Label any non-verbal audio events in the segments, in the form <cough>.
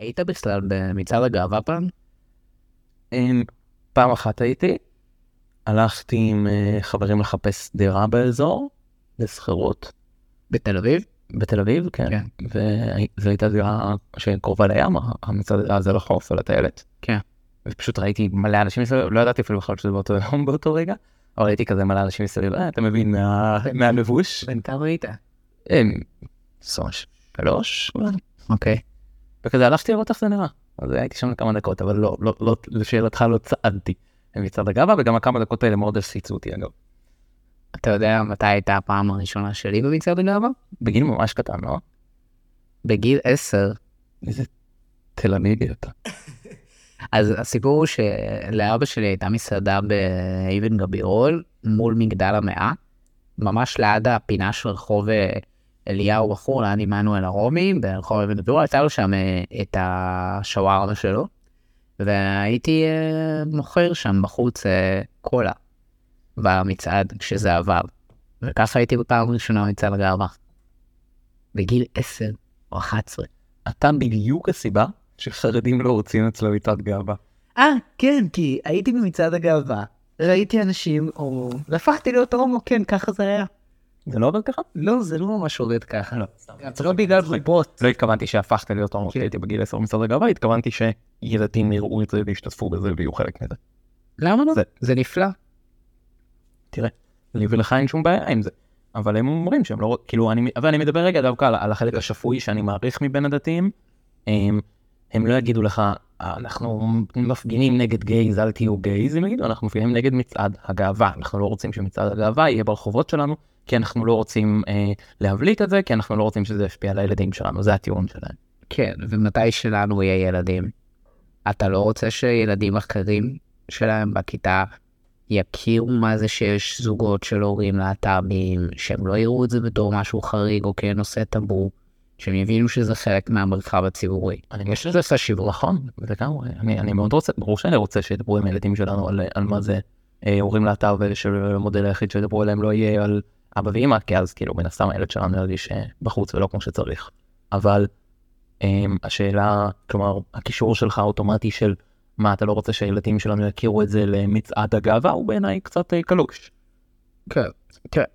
היית בכלל במצעד הגאווה פעם? אמ, פעם אחת הייתי, הלכתי עם אה, חברים לחפש דירה באזור, לשכירות, בתל אביב? בתל אביב, כן. כן. וזו הייתה דירה שקרובה לים, המצעד הזה לחוף, על הטיילת. כן. ופשוט ראיתי מלא אנשים מסביב, לא ידעתי אפילו בכלל שזה באותו יום באותו רגע, אבל ראיתי כזה מלא אנשים מסביב, אה, אתה מבין, מה- מהלבוש. בן כמה היית? אמ, שלוש, שלוש, אוקיי. וכזה הלכתי לראות איך זה נראה. אז הייתי שם כמה דקות, אבל לא, לא, לא, לשאלתך לא צעדתי מצעד הגאווה, וגם הכמה דקות האלה מאוד הפציצו אותי אגב. אתה יודע מתי הייתה הפעם הראשונה שלי במצעד הגאווה? בגיל ממש קטן, לא? בגיל 10. איזה תל אביבי אתה. <laughs> אז הסיפור הוא שלאבא שלי הייתה מסעדה באבן גבירול מול מגדל המאה, ממש ליד הפינה של רחוב אה, אליהו בחור ליד עמנואל הרומי ברחוב אבן גבירול, הייתה לו שם אה, את השווארמה שלו, והייתי אה, מוכר שם בחוץ אה, קולה במצעד כשזה עבר, וככה הייתי בפעם ראשונה במצעד הגאווה. בגיל 10 או 11. אתה בדיוק הסיבה שחרדים לא רוצים אצלו מצעד גאווה. אה, כן, כי הייתי במצעד הגאווה, ראיתי אנשים הומו, והפכתי להיות הומו, כן, ככה זה היה. זה לא עובד ככה? לא, זה לא ממש עובד ככה. לא. זה לא בגלל בובות. לא התכוונתי שהפכת להיות הומו כשהייתי בגיל 10 במצעד הגאווה, התכוונתי שילדים יראו את זה וישתתפו בזה ויהיו חלק מזה. למה לא? זה- נפלא. תראה, לי ולך אין שום בעיה עם זה. אבל הם אומרים שהם לא, כאילו, אני, אבל אני מדבר רגע דווקא על, על החלק השפוי שאני מעריך מבין הדתיים. הם, לא יגידו לך, אנחנו מפגינים נגד גייז, אל תהיו גייז, הם יגידו, אנחנו מפגינים נגד מצעד הגאווה, אנחנו לא רוצים שמצעד הגאווה יהיה ברחובות שלנו, כי אנחנו לא רוצים אה, להבליט את זה, כי אנחנו לא רוצים שזה ישפיע על הילדים שלנו, זה הטיעון שלהם. כן, ומתי שלנו יהיה ילדים? אתה לא רוצה שילדים אחרים שלהם בכיתה יכירו מה זה שיש זוגות של הורים להט"בים, שהם לא יראו את זה בתור משהו חריג או כנושא טאבו, שהם יבינו שזה חלק מהמרחב הציבורי. אני יש לזה חשיבות. נכון, לגמרי, אני, אני מאוד רוצה, ברור שאני רוצה שידברו עם הילדים שלנו על, על מה זה אה, הורים להט"ב, ושהמודל היחיד שידברו עליהם לא יהיה על אבא ואמא, כי אז כאילו מן הסתם הילד שלנו ירגיש אה, בחוץ ולא כמו שצריך. אבל אה, השאלה, כלומר, הקישור שלך האוטומטי של מה אתה לא רוצה שהילדים שלנו יכירו את זה למצעד הגאווה, הוא בעיניי קצת אה, קלוש. כן, תראה,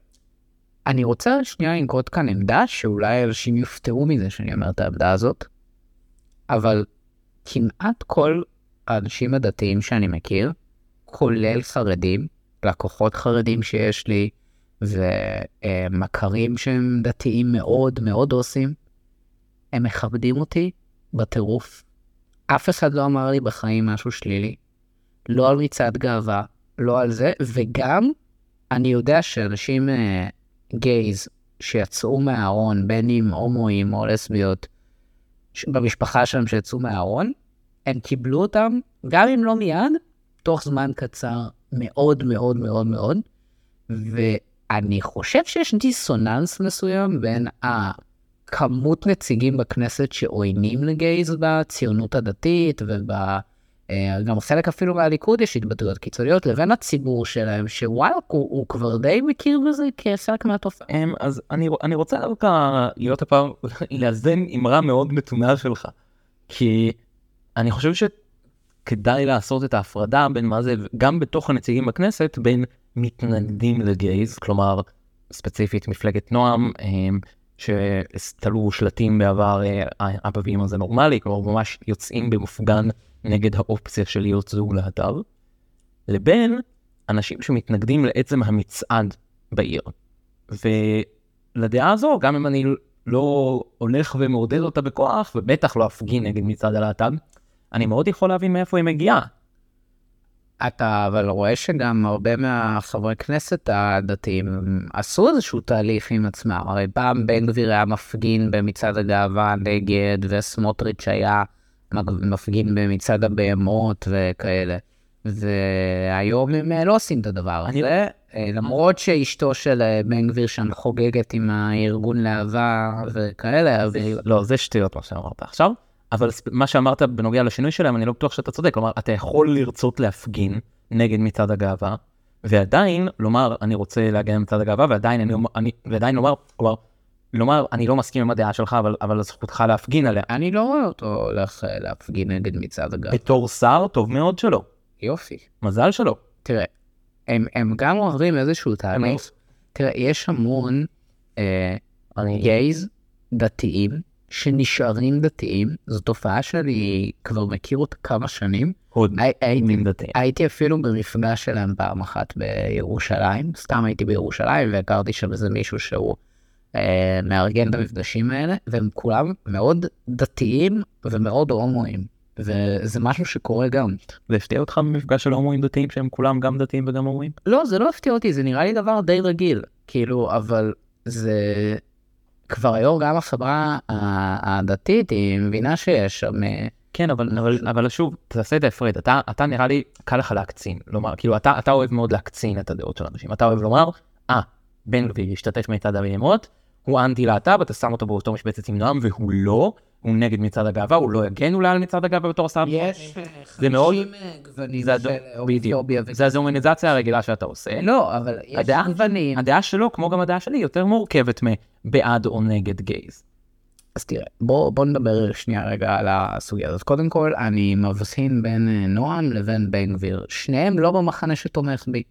אני רוצה שנייה לנקוט כאן עמדה שאולי אנשים יופתעו מזה שאני אומר את העמדה הזאת, אבל כמעט כל האנשים הדתיים שאני מכיר, כולל חרדים, לקוחות חרדים שיש לי, ומכרים שהם דתיים מאוד מאוד עושים, הם מכבדים אותי בטירוף. אף אחד לא אמר לי בחיים משהו שלילי. לא על מצעד גאווה, לא על זה, וגם אני יודע שאנשים אה, גייז שיצאו מהארון, בין אם הומואים או לסביות, במשפחה שלהם שיצאו מהארון, הם קיבלו אותם, גם אם לא מיד, תוך זמן קצר מאוד מאוד מאוד מאוד, ואני חושב שיש דיסוננס מסוים בין הכמות נציגים בכנסת שעוינים לגייז בציונות הדתית וב... אה, גם חלק אפילו מהליכוד יש התבטאויות קיצוניות, לבין הציבור שלהם, שוואלה, הוא, הוא כבר די מכיר בזה כחלק מהתופעה. אמ, אז אני, אני רוצה דווקא להיות הפעם, <laughs> לאזן אמרה מאוד מתונה שלך. כי אני חושב שכדאי לעשות את ההפרדה בין מה זה, גם בתוך הנציגים בכנסת, בין מתנגדים לגייז, כלומר, ספציפית מפלגת נועם, אמ, שתלו שלטים בעבר, אבא ואמא זה נורמלי, כלומר ממש יוצאים במופגן נגד האופציה של להיות זוג להט"ב, לבין אנשים שמתנגדים לעצם המצעד בעיר. ולדעה הזו, גם אם אני לא הולך ומעודד אותה בכוח, ובטח לא אפגין נגד מצעד הלהט"ב, אני מאוד יכול להבין מאיפה היא מגיעה. אתה אבל רואה שגם הרבה מהחברי כנסת הדתיים עשו איזשהו תהליך עם עצמם. הרי פעם בן גביר היה מפגין במצעד הגאווה נגד, וסמוטריץ' היה מפגין במצעד הבהמות וכאלה. והיום הם אה, לא עושים את הדבר אני- הזה, אה, למרות שאשתו של אה, בן גביר שם חוגגת עם הארגון להבה וכאלה, אבל לא, זה שטויות מה שאמרת עכשיו, אבל מה שאמרת בנוגע לשינוי שלהם, אני לא בטוח שאתה צודק. כלומר, אתה יכול לרצות להפגין נגד מצעד הגאווה, ועדיין לומר, אני רוצה להגן על מצעד הגאווה, ועדיין, אני, אני, ועדיין לומר, כלומר, לומר, אני לא מסכים עם הדעה שלך, אבל, אבל זכותך להפגין עליה. אני לא רואה אותו הולך אה, להפגין נגד מצעד הגאווה. בתור שר, טוב מאוד שלא. יופי. מזל שלא. תראה, הם, הם גם עוברים איזשהו תהליך. תראה, יש המון אה, אני... גייז דתיים שנשארים דתיים. זו תופעה שאני כבר מכיר אותה כמה שנים. הייתי. הייתי אפילו במפגש שלהם פעם אחת בירושלים. סתם הייתי בירושלים והכרתי שם איזה מישהו שהוא מארגן את המפגשים האלה, והם כולם מאוד דתיים ומאוד הומואים. וזה משהו שקורה גם. זה הפתיע אותך במפגש של הומואים דתיים שהם כולם גם דתיים וגם הומואים? לא, זה לא הפתיע אותי, זה נראה לי דבר די רגיל. כאילו, אבל זה... כבר היום גם החברה הדתית, היא מבינה שיש שם... אה, כן, אבל, אבל, אבל שוב, תעשה את ההפרד, אתה, אתה נראה לי, קל לך להקצין, לומר, כאילו, אתה, אתה אוהב מאוד להקצין את הדעות של אנשים, אתה אוהב לומר, אה, בן גביר השתתף במצעד הבהמות, הוא אנטי להט"ב, אתה שם אותו באותו משבצת עם נועם, והוא לא, הוא נגד מצעד הגאווה, הוא לא יגן אולי על מצעד הגאווה בתור שר. יש זה מאוד- 50 גוונים של ו- זה הזומניזציה הרגילה שאתה עושה. לא, אבל יש הדעה- גוונים. הדעה שלו, כמו גם הדעה שלי, יותר מורכבת מבעד או נגד גייז. אז תראה, בוא, בוא נדבר שנייה רגע על הסוגיה הזאת. קודם כל, אני מבחין בין אה, נועם לבין בן גביר. שניהם לא במחנה שתומך בי,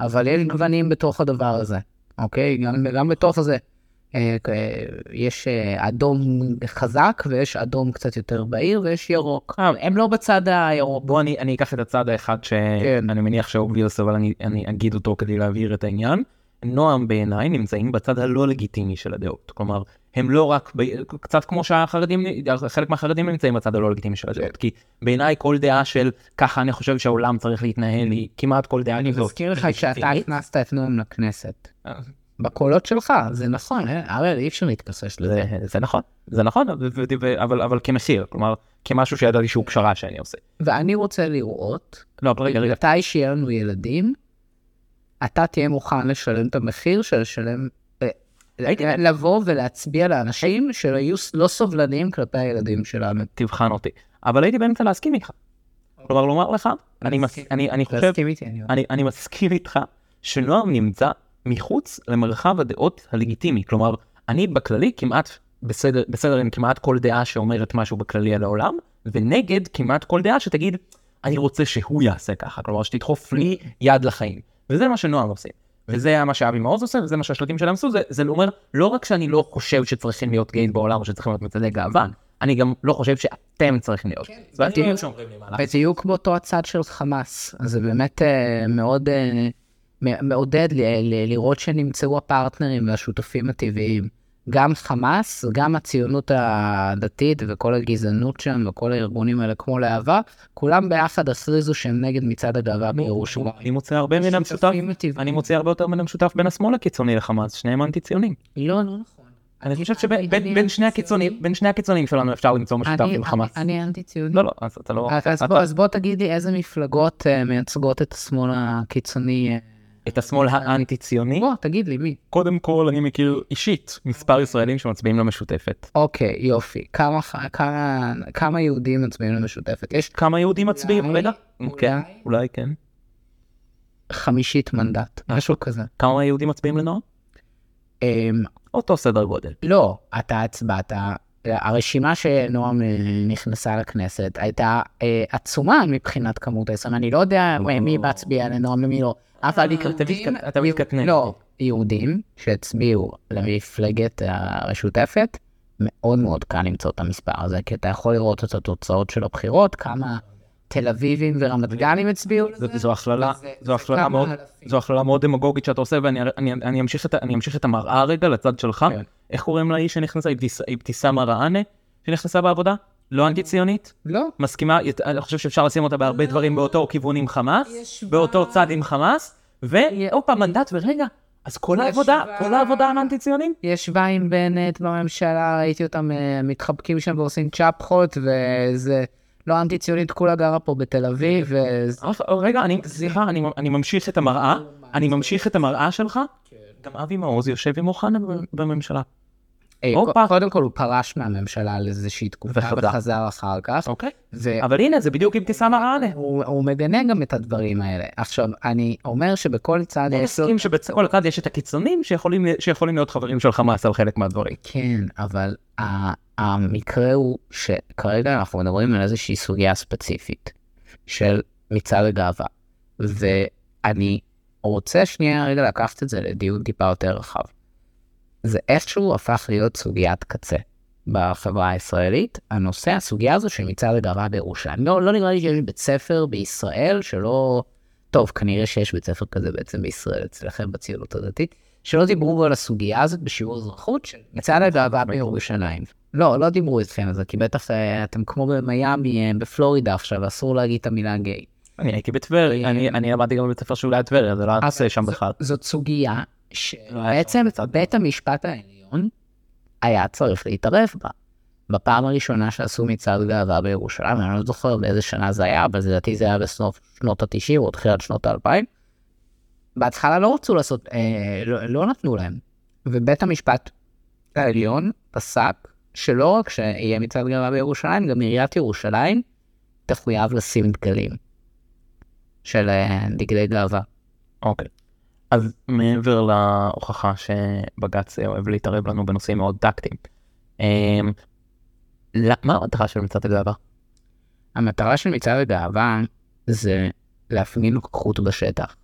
אבל יש גוונים בתוך הדבר הזה, אוקיי? גם, גם בתוך הזה. אה, יש אה, אדום חזק ויש אדום קצת יותר בהיר ויש ירוק. אה. הם לא בצד הירוק. בוא אני, אני אקח את הצד האחד כן. שאני מניח ש obvious אבל אני, אני אגיד אותו כדי להבהיר את העניין. נועם בעיניי נמצאים בצד הלא לגיטימי של הדעות. כלומר, הם לא רק, ב... קצת כמו שהחרדים, חלק מהחרדים נמצאים בצד הלא לגיטימי של הדעות. כי בעיניי כל דעה של ככה אני חושב שהעולם צריך להתנהל היא כמעט כל דעה אני. מזכיר לך שאתה הכנסת את נועם לכנסת. אה. בקולות שלך, זה נכון, אה? הרי אי אפשר להתכסש לזה. זה, נכון, זה נכון, אבל, אבל כמחיר, כלומר, כמשהו שידעתי שהוא פשרה שאני עושה. ואני רוצה לראות לא, אבל רגע, רגע, מתי שיהיה לנו ילדים, אתה תהיה מוכן לשלם את המחיר של לשלם, אה, הייתי- לבוא ולהצביע לאנשים שיהיו לא סובלניים כלפי הילדים שלנו. תבחן אותי. אבל הייתי באמצע להסכים איתך. כלומר, לומר לך, אני, מס, אני, אני חושב, להסכים איתי, אני אני, אני מסכים איתך שנועם נמצא מחוץ למרחב הדעות הלגיטימי. כלומר, אני בכללי כמעט בסדר, בסדר עם כמעט כל דעה שאומרת משהו בכללי על העולם, ונגד כמעט כל דעה שתגיד, אני רוצה שהוא יעשה ככה. כלומר, שתדחוף לי יד לחיים. וזה מה שנועם עושה. וזה מה שאבי מעוז עושה, וזה מה שהשלטים שלהם עשו, זה, זה אומר, לא רק שאני לא חושב שצריכים להיות גייז בעולם, או שצריכים להיות מצעדי גאווה, אני גם לא חושב שאתם צריכים להיות. ואני בדיוק. לא שאומרים לי מה לעשות. בדיוק באותו הצד של חמאס. זה באמת אה, מאוד אה, מעודד לראות שנמצאו הפרטנרים והשותפים הטבעיים. גם חמאס, גם הציונות הדתית וכל הגזענות שם וכל הארגונים האלה כמו להבה, כולם ביחד הכריזו שהם נגד מצעד הגאווה בירושלים. אני מוצא הרבה מן המשותף. אני מוצא הרבה יותר מן המשותף בין השמאל הקיצוני לחמאס, שניהם אנטי ציונים. לא, לא נכון. אני חושב שבין שני הקיצונים. בין שני הקיצונים שלנו אפשר למצוא משותף עם חמאס. אני- אנטי ציוני. לא, לא, אז אתה לא... אז בוא- תגיד לי איזה מפלגות אה, מייצגות את השמאל הקיצוני. אה, את השמאל האנטי ציוני? בוא, תגיד לי, מי? קודם כל אני מכיר אישית מספר ישראלים שמצביעים למשותפת. אוקיי, יופי. כמה, כמה, כמה יהודים מצביעים למשותפת? יש כמה יהודים מצביעים? רגע. כן, אולי כן. חמישית מנדט, משהו כזה. כמה יהודים מצביעים לנועם? אמ, אותו סדר גודל. לא, אתה הצבעת, הרשימה שנועם אה, נכנסה לכנסת הייתה אה, עצומה מבחינת כמות הישראלים. אני לא יודע מי מצביע לנועם ומי לא, אבל אתה מתקטנן. לא, יהודים שהצביעו למפלגת המשותפת, מאוד מאוד קל למצוא את המספר הזה, כי אתה יכול לראות את התוצאות של הבחירות, כמה תל אביבים ורמת גנים הצביעו לזה. זו- הכללה, זו מאוד. זו הכללה מאוד דמגוגית שאתה עושה ואני אני- אני אמשיך את ה- אני אמשיך את המראה רגע לצד שלך. כן. איך קוראים לאיש שנכנסה? אבתיס- אבתיסאם מראענה שנכנססה בעבודה? לא אנטי ציונית? לא, מסכימה? אני חושב שאפשר לשים אותה בהרבה דברים באותו כיוון עם חמאס, באותו צד עם חמאס, ועוד פעם מנדט ורגע, אז כל העבודה, כל העבודה על אנטי ציונים? ישבה עם בנט בממשלה, ראיתי אותם אה, מתחבקים שם ועושים צ'פחות, וזה לא אנטי ציונית, כולה גרה פה בתל אביב, וזה... רגע, אני, סליחה, אני, אני ממשיך את המראה, אני ממשיך את המראה שלך, גם אבי מעוז יושב עם אוחנה בממשלה. אה, הופה. קודם כל הוא פרש מהממשלה לאיזושהי תקופה וחזר. וחזר אחר כך. אוקיי. והוא אבל הנה, זה בדיוק אבתיסאם מראענה. הוא מגנה גם את הדברים האלה. עכשיו, אני אומר שבכל צד אני יש לו... מסכים שבכל אחד יש את הקיצונים שיכולים שיכולים להיות חברים של חמאס על חלק מהדברים. כן, אבל המקרה הוא שכרגע אנחנו מדברים על איזושהי סוגיה ספציפית של מצעד הגאווה. ואני רוצה שנייה רגע לקחת את זה לדיון טיפה יותר רחב. זה איכשהו הפך להיות סוגיית קצה בחברה הישראלית. הנושא, הסוגיה הזו של מצעד הגאווה בירושלים. לא, לא נראה לי שיש בית ספר בישראל שלא... טוב, כנראה שיש בית ספר כזה בעצם בישראל אצלכם בציונות הדתית, שלא דיברו על הסוגיה הזאת בשיעור אזרחות מצעד הגאווה בירושלים. לא, לא דיברו איתכם על זה, כי בטח אה, אתם כמו במיאמי, אה, בפלורידה עכשיו, אסור להגיד את המילה גיי. אני הייתי בטבריה, אני- אני למדתי גם בבית ספר שהוא ליד טבריה, זה לא היה שם בכלל. זאת סוגיה שבעצם בית המשפט העליון היה צריך להתערב בה. בפעם הראשונה שעשו מצעד גאווה בירושלים, אני לא זוכר באיזה שנה זה היה, אבל לדעתי זה היה בסוף שנות ה-90 או תחילת שנות ה-2000. בהתחלה לא רצו לעשות, אה, לא, לא נתנו להם. ובית המשפט העליון פסק שלא רק שיהיה מצעד גאווה בירושלים, גם עיריית ירושלים תחויב לשים דגלים של אה, דגלי גאווה. אוקיי. אז מעבר להוכחה שבג"ץ אוהב להתערב לנו בנושאים מאוד טקטיים, אמ, מה המטרה של מצעד הגאווה? המטרה של מצעד הגאווה זה להפגין נוכחות בשטח.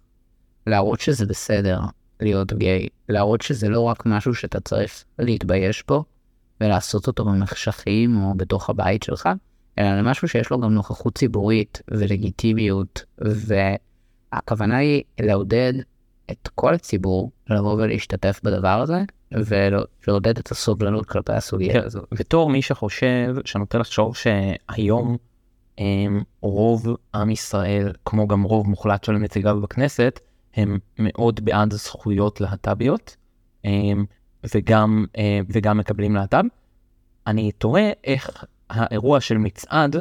להראות שזה בסדר להיות גיי, להראות שזה לא רק משהו שאתה צריך להתבייש בו ולעשות אותו במחשכים או בתוך הבית שלך, אלא למשהו שיש לו גם נוכחות ציבורית ולגיטימיות, והכוונה היא לעודד את כל הציבור לבוא ולהשתתף בדבר הזה, ולעודד את הסובלנות כלפי הסוגיה כן, הזו. בתור מי שחושב, שאני נוטה לחשוב שהיום אמ, רוב עם ישראל, כמו גם רוב מוחלט של נציגיו בכנסת, הם מאוד בעד זכויות להט"ביות, וגם, אה, וגם מקבלים להט"ב. אני תוהה איך האירוע של מצעד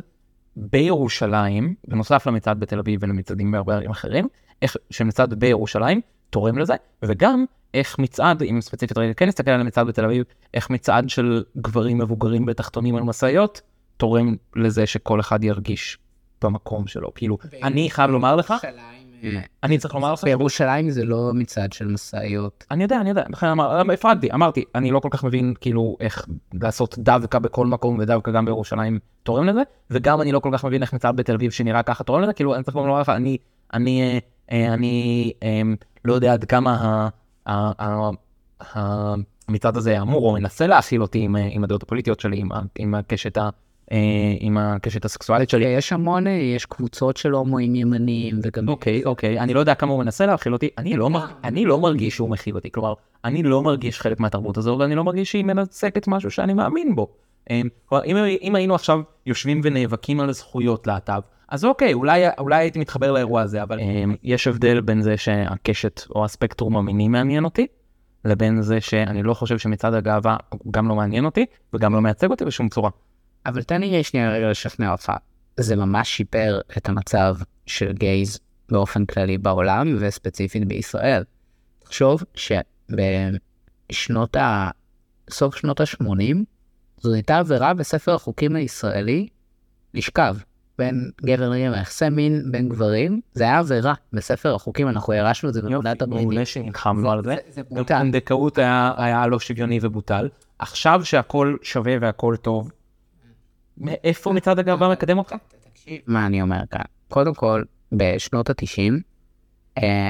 בירושלים, בנוסף למצעד בתל אביב ולמצעדים בהרבה ערים אחרים, איך שמצעד בירושלים תורם לזה, וגם איך מצעד, אם ספציפית רגע כן נסתכל על המצעד בתל אביב, איך מצעד של גברים מבוגרים בתחתונים על משאיות תורם לזה שכל אחד ירגיש במקום שלו. כאילו, אני חייב לומר לך, אני צריך לומר לך, בירושלים זה לא מצעד של משאיות. אני יודע, אני יודע, לכן אמר, הפרעתי, אמרתי, אני לא כל כך מבין כאילו איך לעשות דווקא בכל מקום ודווקא גם בירושלים תורם לזה, וגם אני לא כל כך מבין איך מצעד בתל אביב שנראה ככה תורם לזה, כאילו אני צריך לומר לך, אני, אני, אה, אה, אני אה, לא יודע עד כמה ה- ה- ה- ה- המצעד הזה אמור או מנסה להכיל אותי עם, אה, עם הדעות הפוליטיות שלי, עם, עם הקשת ה... אה, עם הקשת הסקסואלית שלי. יש המון, יש קבוצות של הומואים ימניים וגם... אוקיי, אוקיי, אני לא יודע כמה הוא מנסה להכיל אותי, אני לא, מר... אני לא מרגיש שהוא מכיל אותי, כלומר, אני לא מרגיש חלק מהתרבות הזו, ואני לא מרגיש שהיא מנצקת משהו שאני מאמין בו. כלומר, אם, אם היינו עכשיו יושבים ונאבקים על זכויות להט"ב, אז אוקיי, אולי, אולי הייתי מתחבר לאירוע הזה, אבל אמ, יש הבדל בין זה שהקשת או הספקטרום המיני מעניין אותי, לבין זה שאני לא חושב שמצעד הגאווה גם לא מעניין אותי, וגם לא מייצג אותי בשום צורה. אבל תן לי שנייה רגע לשכנע אותך. זה ממש שיפר את המצב של גייז באופן כללי בעולם וספציפית בישראל. תחשוב שבשנות ה... סוף שנות ה-80 זו הייתה עבירה בספר החוקים הישראלי לשכב בין גבר לגבר, יחסי מין בין גברים, זה היה עבירה בספר החוקים, אנחנו ירשנו את זה בפקודת הבריטים. מעולה שנלחמנו על זה. זה גם בוטל. פונדקאות היה, לא שוויוני ובוטל. עכשיו שהכל שווה והכל טוב, מאיפה מצעד הגאווה מקדם אותך? מה אני אומר כאן? קודם כל, בשנות ה-90, אה,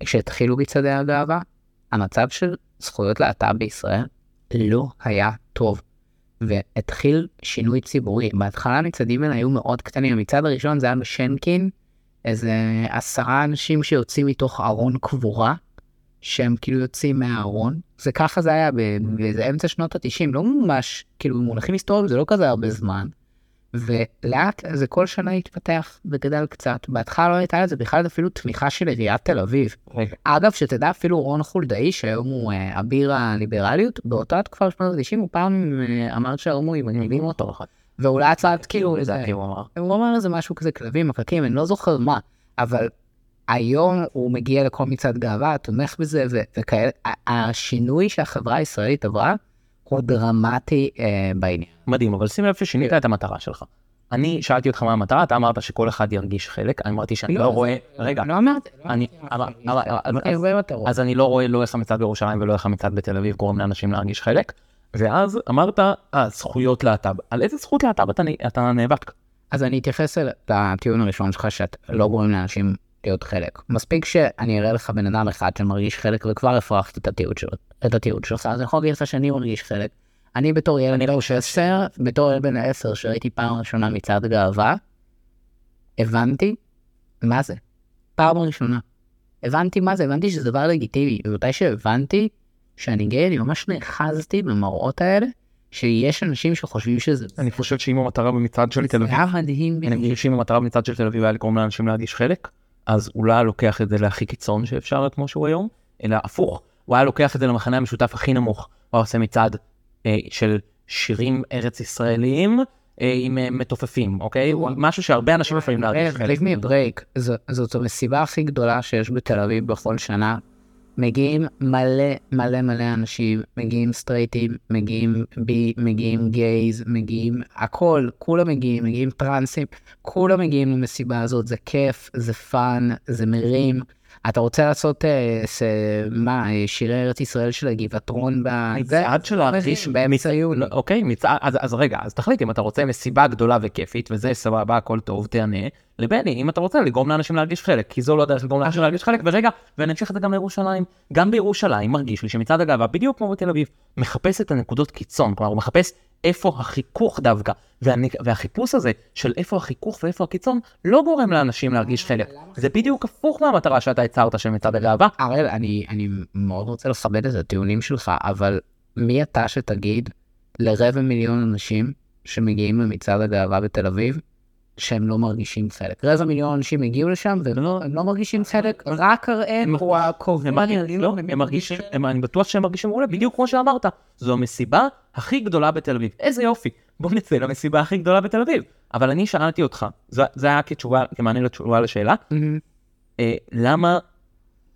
כשהתחילו מצעדי הגאווה, המצב של זכויות להט"ב בישראל לא היה טוב. והתחיל שינוי ציבורי. בהתחלה המצעדים האלה היו מאוד קטנים. המצעד הראשון זה היה בשנקין, איזה עשרה אנשים שיוצאים מתוך ארון קבורה, שהם כאילו יוצאים מהארון. זה ככה זה היה באיזה אמצע שנות ה-90, לא ממש, כאילו במונחים היסטוריים זה לא כזה הרבה זמן. ולאט זה כל שנה התפתח וגדל קצת. בהתחלה לא הייתה לזה בכלל אפילו תמיכה של עיריית תל אביב. אגב, שתדע, אפילו רון חולדאי, שהיום הוא אה, אביר הליברליות, באותה תקופה שנות ה-90 הוא פעם אה, אמר שההומואים מגניבים אותו. ואולי קצת כאילו, זה- לדעתי הוא אמר. איזה משהו כזה כלבים, מקקים, אני לא זוכר מה, אבל היום הוא מגיע לכל מצעד גאווה, תומך בזה, וכאלה, השינוי שהחברה הישראלית עברה, הוא דרמטי אה, בעניין. מדהים, אבל שים לב ששינית את המטרה שלך. אני שאלתי אותך מה המטרה, אתה אמרת שכל אחד ירגיש חלק, אני אמרתי שאני לא רואה, רגע, לא אמרתי, לא. אז אני לא רואה לא איך המצעד בירושלים ולא איך המצעד בתל אביב גורם לאנשים להרגיש חלק. ואז אמרת, אה, זכויות להט"ב. על איזה זכות להט"ב אתה, נאבק? אז אני אתייחס לטיעון הראשון שלך שאתה לא גורם לאנשים להיות חלק. מספיק שאני אראה לך בן אדם אחד שמרגיש חלק וכבר הפרחת את התיעוד שלו, את התיעוד שלך, אז אני יכול להגיד לך שאני מרגיש חלק. אני בתור ילד בן 16, בתור ילד בן 10 שראיתי פעם ראשונה מצעד גאווה, הבנתי מה זה. פעם ראשונה. הבנתי מה זה, הבנתי שזה דבר לגיטימי. ומתי שהבנתי שאני גיי, אני ממש נאחזתי במראות האלה, שיש אנשים שחושבים שזה... אני חושב שאם המטרה במצעד של תל זה אביב, היה מדהים. אני חושב שאם המטרה במצעד של תל אביב היה לגרום לאנשים להרגיש חלק, אז הוא לא היה לוקח את זה להכי קיצון שאפשר כמו שהוא היום, אלא הפוך, הוא היה לוקח את זה למחנה המשותף הכי נמוך, הוא היה עושה מצעד אה, של שירים ארץ ישראליים אה, עם אה, מתופפים, אוקיי? הוא משהו שהרבה אנשים יכולים להרגיש חלק. זו- זאת המסיבה הכי גדולה שיש בתל אביב בכל שנה. מגיעים מלא מלא מלא אנשים, מגיעים סטרייטים, מגיעים bi, מגיעים gays, מגיעים הכל, כולם מגיעים, מגיעים טרנסים, כולם מגיעים למסיבה הזאת, זה כיף, זה fun, זה מרים. אתה רוצה לעשות, ס, מה, אה, שירי ארץ ישראל של הגבעתרון בזה? מצעד של להרגיש באמצע יוני. לא, אוקיי, מצעד, אז, אז רגע, אז תחליט אם אתה רוצה מסיבה גדולה וכיפית, וזה סבבה, הכל טוב, תענה, לבני, אם אתה רוצה לגרום לאנשים להרגיש חלק, כי זו לא הדרך לגרום לאנשים להרגיש חלק, ורגע, ואני אמשיך את זה גם לירושלים. גם בירושלים מרגיש לי שמצעד הגאווה, בדיוק כמו בתל אביב, מחפש את הנקודות קיצון, כלומר הוא מחפש איפה החיכוך דווקא, והנ... והחיפוש הזה של איפה החיכוך ואיפה הקיצון, לא גורם לאנשים להרגיש חלק. זה בדיוק הפוך מהמטרה שאתה הצהרת של מצעד הגאווה. הראל, אני, אני מאוד רוצה לכבד את הטיעונים שלך, אבל מי אתה שתגיד לרבע מיליון אנשים שמגיעים למצעד הגאווה בתל אביב, שהם לא מרגישים חלק? רבע מיליון אנשים הגיעו לשם והם לא, לא מרגישים חלק, רק הראל הוא הקובע. הם מרגישים, לא, הם מרגישים, הם- אני בטוח שהם מרגישים מעולה, בדיוק כמו שאמרת. זו המסיבה הכי גדולה בתל אביב. איזה יופי. בוא נצא למסיבה הכי גדולה בתל אביב. אבל אני שאלתי אותך, זה זה היה כתשובה, כמענה לתשובה לשאלה. אה, למה,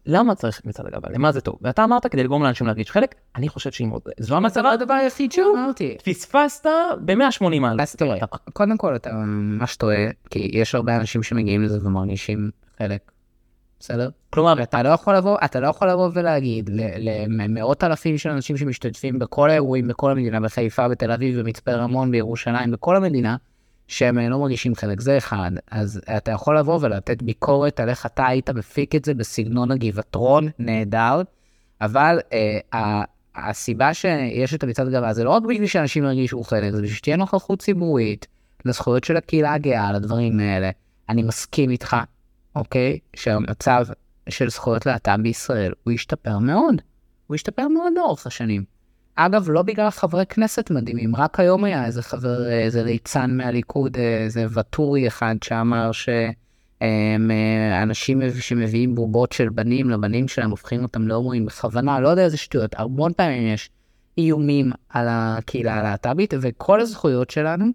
למה צריך את מצעד הגאווה? למה זה טוב? ואתה אמרת כדי לגרום לאנשים להרגיש חלק, אני חושב שאם עוד- זו זה המטרה, לא הדבר היחיד שאמרתי. פספסת ב-180 מעלות. אז תראה, קודם כל אתה ממש טועה, כי יש הרבה אנשים שמגיעים לזה ומרגישים חלק. בסדר? כלומר, אתה לא יכול לבוא, אתה לא יכול לבוא ולהגיד למאות אלפים של אנשים שמשתתפים בכל האירועים בכל המדינה, בחיפה, בתל אביב, במצפה רמון, בירושלים, בכל המדינה, שהם לא מרגישים חלק. זה אחד. אז אתה יכול לבוא ולתת ביקורת על איך אתה היית מפיק את זה בסגנון הגבעתרון, נהדר, אבל אה, הסיבה שיש את המצעד גאווה זה לא רק בשביל שאנשים ירגישו חלק, זה בשביל שתהיה נוכחות ציבורית לזכויות של הקהילה הגאה, לדברים האלה. אני מסכים איתך, אוקיי? שהמצב של זכויות להט"ב בישראל הוא השתפר מאוד. הוא השתפר מאוד לאורך השנים. אגב, לא בגלל חברי כנסת מדהימים, רק היום היה איזה חבר, איזה ליצן מהליכוד, איזה ואטורי אחד שאמר שאנשים שמביאים בובות של בנים לבנים שלהם, הופכים אותם להומואים בכוונה, לא יודע איזה שטויות, המון פעמים יש איומים על הקהילה הלהט"בית, וכל הזכויות שלנו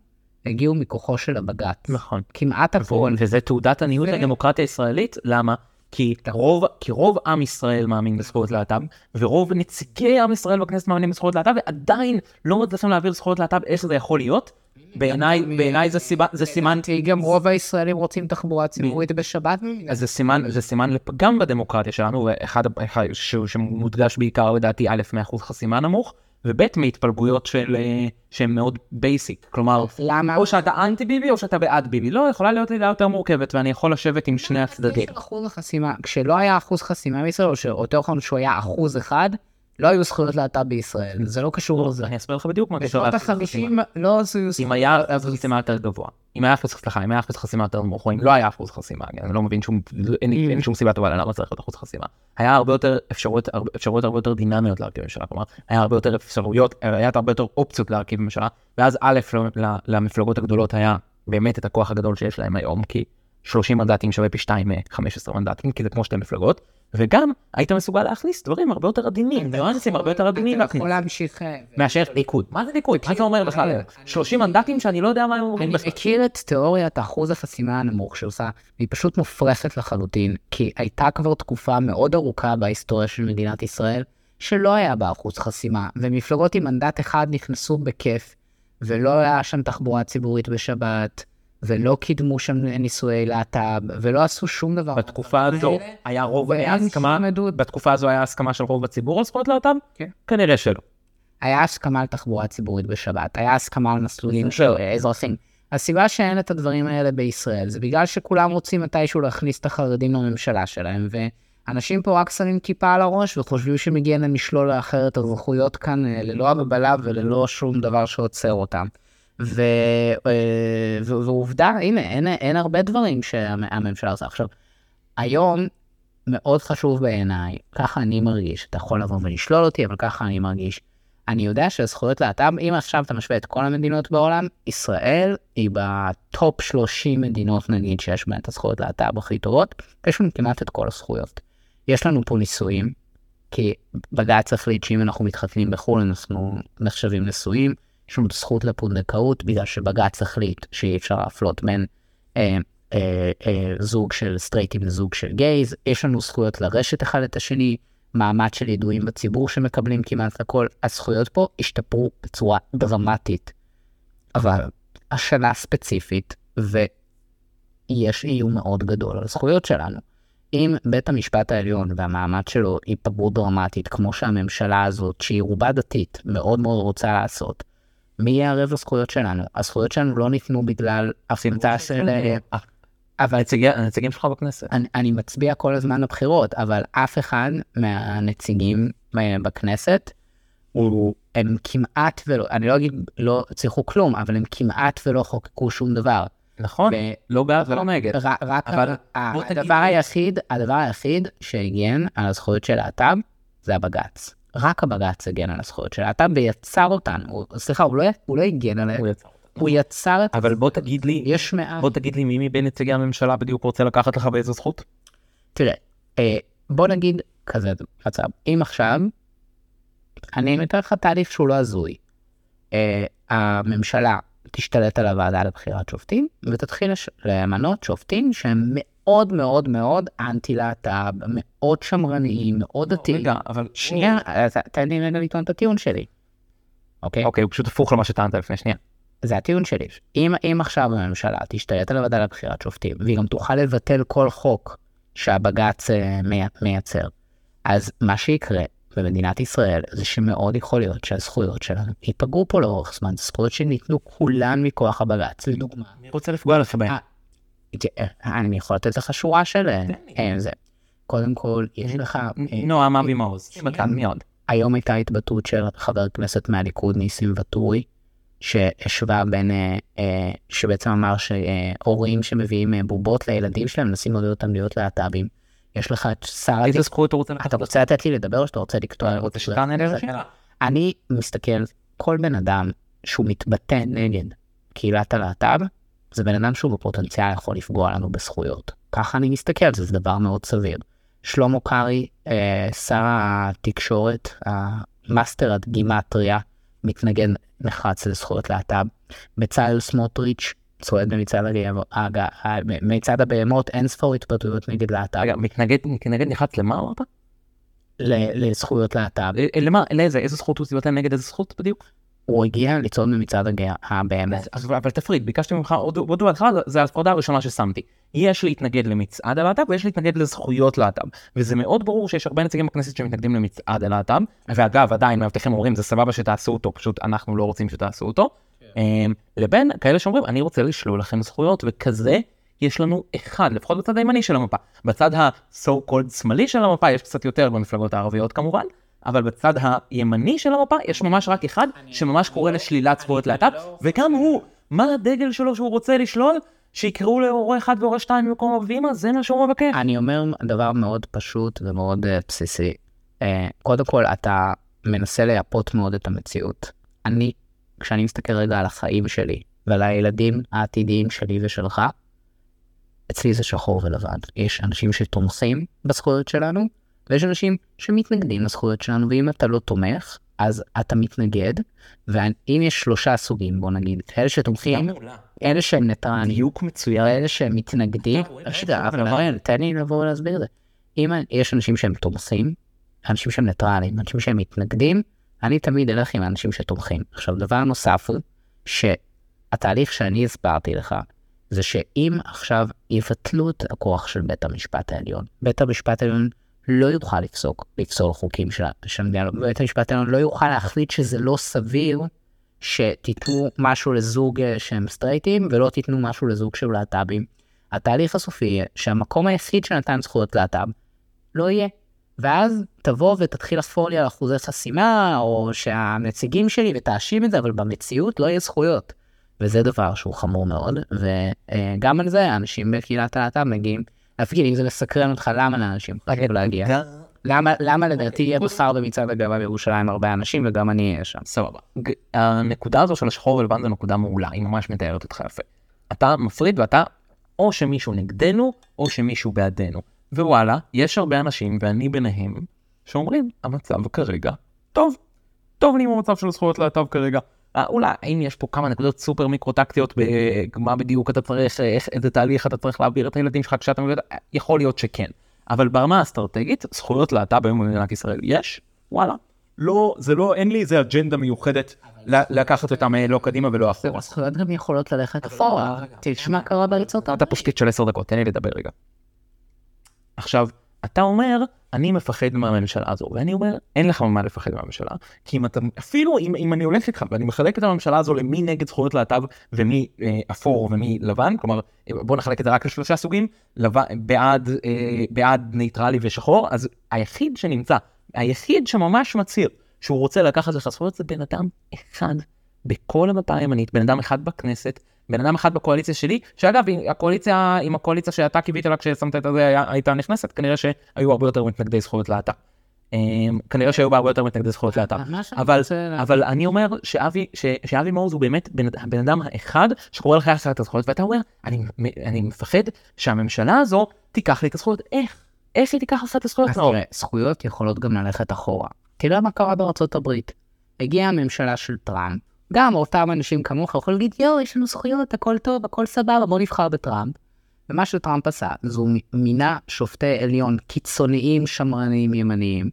הגיעו מכוחו של הבג"ץ. נכון. כמעט הכל. וזה תעודת עניות ו- לדמוקרטיה הישראלית, למה? כי רוב, כי רוב עם ישראל מאמין בזכויות להט"ב, ורוב נציגי עם ישראל בכנסת מאמינים בזכויות להט"ב, ועדיין לא מצליחים להעביר זכויות להט"ב, איך זה יכול להיות? בעיניי, בעיניי זה סיבה, זה סימן, גם רוב הישראלים רוצים תחבורה ציבורית בשבת. אז זה סימן, זה סימן לפגם בדמוקרטיה שלנו, ואחד, שמודגש בעיקר לדעתי, א', מאחוז חסימה נמוך, וב', מהתפלגויות של, אה, שהן מאוד basic, כלומר, למה? או שאתה אנטי ביבי או שאתה בעד ביבי, לא, יכולה להיות לי דעה יותר מורכבת, ואני יכול לשבת עם שני הצדדים. אחוז החסימה, כשלא היה אחוז חסימה בישראל, או שיותר נכון שהוא היה אחוז אחד, לא היו זכויות להט"ב בישראל. זה לא קשור לזה. אני אסביר לך בדיוק מה קשור בשנות חסימה. החמישים לא עשו... אם היה אחוז חסימה יותר גבוה, אם היה אחוז, סליחה, אם היה אחוז חסימה יותר נמוך, או אם לא היה אחוז חסימה, אני לא מבין שום, אין Mm. שום סיבה טובה למה צריך להיות אחוז חסימה. היה הרבה יותר אפשרויות, הרבה- אפשרויות הרבה יותר דינמיות להרכיב ממשלה, כלומר, היה הרבה יותר אפשרויות, היה הרבה יותר אופציות להרכיב ממשלה, ואז א', ל- ל- למפלגות הגדולות היה באמת את הכוח הגדול שיש להם היום, כי 30 מנדטים שווה פי 2 מ-15 מנדטים, כי זה כמו שתי מפלגות, וגם היית מסוגל להכניס דברים הרבה יותר עדינים, ניואנסים הרבה יותר עדינים אתה. יכול להמשיך... אה, מאשר ליכוד. מה זה ליכוד? מה זה אומר בכלל? 30 מנדטים שאני לא יודע מה הם אומרים אני בכלל. מכיר את תיאוריית אחוז החסימה הנמוך שלך, והיא פשוט מופרכת לחלוטין, כי הייתה כבר תקופה מאוד ארוכה בהיסטוריה של מדינת ישראל, שלא היה בה אחוז חסימה, ומפלגות עם מנדט אחד נכנסו בכיף, ולא היה שם תחבורה ציבורית בשבת, ולא קידמו שם נישואי להט"ב, ולא עשו שום דבר. בתקופה הזו היה רוב, היה הסכמה. בתקופה הזו היה הסכמה של רוב הציבור על זכויות להט"ב? כן. כנראה שלא. היה הסכמה על תחבורה ציבורית בשבת, היה הסכמה על מסלולים. של אזרחים. הסיבה שאין את הדברים האלה בישראל זה בגלל שכולם רוצים מתישהו להכניס את החרדים לממשלה שלהם, ואנשים פה רק שמים כיפה על הראש וחושבים שמגיע להם לשלול לאחר את הזכויות כאן אה, ללא הגבלה וללא שום דבר שעוצר אותם. אה, ו- ועובדה, הנה, אין, אין הרבה דברים שהממשלה עושה. עכשיו, היום מאוד חשוב בעיניי, ככה אני מרגיש, אתה יכול לבוא ולשלול אותי, אבל ככה אני מרגיש. אני יודע שהזכויות להט"ב, אם עכשיו אתה משווה את כל המדינות בעולם, ישראל היא ב top 30 מדינות נגיד שיש בהן את הזכויות להט"ב הכי טובות, יש לנו כמעט את כל הזכויות. יש לנו פה נישואים, כי בג"ץ החליט שאם אנחנו מתחתנים בחו"ל אנחנו נחשבים נשואים, לנו זכות לפונדקאות בגלל שבג"ץ החליט שאי אפשר להפלות בין אה, אה, אה, זוג של סטרייטים לזוג של gays, יש לנו זכויות לרשת אחד את השני, מעמד של ידועים בציבור שמקבלים כמעט הכל, הזכויות פה השתפרו בצורה דרמטית. אבל השנה ספציפית, ויש איום מאוד גדול על הזכויות שלנו. אם בית המשפט העליון והמעמד שלו ייפגעו דרמטית, כמו שהממשלה הזאת, שהיא רובה דתית, מאוד מאוד רוצה לעשות, מי יערב לזכויות שלנו? הזכויות שלנו לא ניתנו בגלל הפרטה של... אבל הנציגי- הנציגים שלך בכנסת. אני, אני מצביע כל הזמן לבחירות, אבל אף אחד מהנציגים אה, בכנסת, הוא, הם כמעט ולא, אני לא אגיד לא הצליחו כלום, אבל הם כמעט ולא חוקקו שום דבר. נכון, ו- לא בעד ולא נגד. רק, רק אבל הדבר היחיד, הדבר היחיד שהגן על הזכויות של להט"ב זה הבג"ץ. רק הבג"ץ הגן על הזכויות של להט"ב ויצר אותן. סליחה, הוא לא, הוא לא הגן עליהן, הוא אותה. הוא יצר את... אבל בוא תגיד לי, יש מעט. בוא תגיד לי מי מבין נציגי הממשלה בדיוק רוצה לקחת לך באיזו זכות? תראה, אה, בוא נגיד כזה מצב, אם עכשיו, אני מתאר לך תהליך שהוא לא הזוי. אה, הממשלה תשתלט על הוועדה לבחירת שופטים, ותתחיל למנות שופטים שהם מאוד מאוד מאוד אנטי להט"ב, מאוד שמרניים, מאוד דתיים. רגע, אבל... שנייה, תן לי רגע לטעון את הטיעון שלי. אוקיי? אוקיי, הוא פשוט הפוך למה שטענת לפני שנייה. זה הטיעון שלי. אם, אם עכשיו הממשלה תשתלט על הוועדה לבחירת שופטים, והיא גם תוכל לבטל כל חוק שהבג"ץ אה, מי- מייצר, אז מה שיקרה במדינת ישראל זה שמאוד יכול להיות שהזכויות שלנו ייפגעו פה לאורך זמן, זכויות שניתנו כולן מכוח הבג"ץ. לדוגמה, אני רוצה לפגוע לך בהם. אני יכול לתת לך שורה של... אה. אה, זה. קודם כל, יש לך... אה, נועם אבי מעוז. היום הייתה התבטאות של חבר כנסת מהליכוד ניסים ואטורי, שהשווה בין, שבעצם אמר שהורים שמביאים בובות לילדים שלהם מנסים לעודד אותם להיות להט"בים. יש לך את שר איזה זכות הוא רוצה לקחת? אתה רוצה לתת לי לדבר או שאתה רוצה לקטוע? אתה רוצה שתענה לי על השאלה? אני מסתכל, כל בן אדם שהוא מתבטא נגד קהילת הלהט"ב, זה בן אדם שהוא בפוטנציאל יכול לפגוע לנו בזכויות. ככה אני מסתכל על זה, זה דבר מאוד סביר. שלמה קרעי, אה, שר התקשורת, ה master גימטריה, מתנגד נחרץ לזכויות להט"ב. בצלאל סמוטריץ' צועד במצעד הגאו- הג- ה- מצעד הבהמות, אין ספור התבטאויות נגד להט"ב, רגע, מתנגד מתנגד נחרץ למה אמרת? לזכויות להט"ב. אה, אה, למה? לאיזה? איזה זכות הוא סיבתן נגד איזה זכות בדיוק? הוא הגיע לצעוד במצעד הבהמות. אז אבל תפריד, ביקשתי ממך עוד דבר אחד, זה ההפרדה הראשונה ששמתי. יש להתנגד למצעד הלהט"ב ויש להתנגד לזכויות להט"ב. וזה מאוד ברור שיש הרבה נציגים בכנסת שמתנגדים למצעד הלהט"ב, ואגב עדיין מאבטחים אומרים זה סבבה שתעשו אותו, פשוט אנחנו לא רוצים שתעשו אותו. אמ, לבין כאלה שאומרים אני רוצה לשלול לכם זכויות וכזה יש לנו אחד לפחות בצד הימני של המפה. בצד ה-so called שמאלי של המפה יש קצת יותר במפלגות הערביות כמובן. אבל בצד הימני של המפה יש ממש רק אחד שממש קורא לשלילת זכויות להט"ב וגם הוא מה הדגל שלו שהוא רוצה לשלול? שיקראו להורה אחד והורה שתיים במקום אבי אמא? זה מה שהוא מבקש. אני אומר דבר מאוד פשוט ומאוד uh, בסיסי. Uh, קודם כל, אתה מנסה לייפות מאוד את המציאות. אני, כשאני מסתכל רגע על החיים שלי ועל הילדים העתידיים שלי ושלך, אצלי זה שחור ולבן. יש אנשים שתומכים בזכויות שלנו, ויש אנשים שמתנגדים לזכויות שלנו, ואם אתה לא תומך, אז אתה מתנגד, ואם יש שלושה סוגים, בוא נגיד, אלה שתומכים, אלה שהם ניטרלים, דיוק מצוין. אלה שהם מתנגדים, רגע, אבל תן לי לבוא ולהסביר את זה. אם יש אנשים שהם תומכים, אנשים שהם ניטרלים, אנשים שהם מתנגדים, אני תמיד אלך עם האנשים שתומכים. עכשיו, דבר נוסף הוא, שהתהליך שאני הסברתי לך, זה שאם עכשיו יבטלו את הכוח של בית המשפט העליון, בית המשפט העליון לא יוכל לפסוק, לפסול חוקים של המדינה, בית המשפט העליון לא יוכל להחליט שזה לא סביר שתיתנו משהו לזוג אה, שהם סטרייטים ולא תיתנו משהו לזוג של להט"בים. התהליך הסופי יהיה שהמקום היחיד שנתן זכויות להט"ב לא יהיה. ואז תבוא ותתחיל לחפור לי על אחוזי חסימה, או שהנציגים שלי ותאשים את זה, אבל במציאות לא יהיה זכויות. וזה דבר שהוא חמור מאוד, וגם על זה אנשים בקהילת הלהט"ב מגיעים להפגין, אם זה מסקרן אותך, למה לאנשים חייב להגיע? למה, למה לדעתי יהיה בשר במצעד הגאווה בירושלים הרבה אנשים וגם אני אהיה שם. סבבה. הנקודה הזו של השחור ולבן זו נקודה מעולה, היא ממש מתארת אותך יפה. אתה מפריד ואתה או שמישהו נגדנו או שמישהו בעדנו. ווואלה, יש הרבה אנשים, ואני ביניהם, שאומרים, המצב כרגע טוב. טוב לי עם המצב של זכויות להט"ב כרגע. אה, אולי, האם יש פה כמה נקודות סופר מיקרו-טקטיות במה בדיוק אתה צריך, איך, איזה תהליך אתה צריך להעביר את הילדים שלך כשאתה מבין, יכול להיות שכן. אבל ברמה האסטרטגית, זכויות להט"ב היום במדינת ישראל יש, וואלה. לא, זה לא, אין לי איזה אג'נדה מיוחדת לקחת אותם אה, לא קדימה ולא אחורה. הזכויות גם יכולות ללכת אחורה. תשמע קרה בארצות אתה פושטית של עשר דקות, תן לי לדבר רגע. עכשיו, אתה אומר, אני מפחד מהממשלה הזו, ואני אומר, אין לך ממה לפחד מהממשלה, כי אם אתה, אפילו אם, אם אני הולך איתך ואני מחלק את הממשלה הזו למי נגד זכויות להט"ב ומי אה, אפור ומי לבן, כלומר, בוא נחלק את זה רק לשלושה סוגים, לבן, בעד, אה, בעד ניטרלי ושחור, אז היחיד שנמצא, היחיד שממש מצהיר שהוא רוצה לקחת לך זכויות זה בן אדם אחד. בכל המפה הימנית, בן אדם אחד בכנסת, בן אדם אחד בקואליציה שלי, שאגב, הקואליציה, עם הקואליציה שאתה קיווית לה כששמת את זה היה- הייתה נכנסת, כנראה שהיו הרבה יותר מתנגדי זכויות להט"ב. אמ, כנראה שהיו בה הרבה יותר מתנגדי זכויות להט"ב. אבל, אני אומר שאבי, מעוז הוא באמת בן, הבן אדם האחד שקורא לך לעשות את הזכויות, ואתה אומר, אני, מפחד שהממשלה הזו תיקח לי את הזכויות. איך? איך היא תיקח לך את הזכויות? אז נאור? תראה, זכויות יכולות גם ללכת אחורה. תראה מה קרה בארצות הברית. הגיעה הממשלה של טראמפ, גם אותם אנשים כמוך יכולים להגיד, יואו, יש לנו זכויות, הכל טוב, הכל סבבה, בוא נבחר בטראמפ. ומה שטראמפ עשה, זו מינה שופטי עליון קיצוניים, שמרניים, ימניים.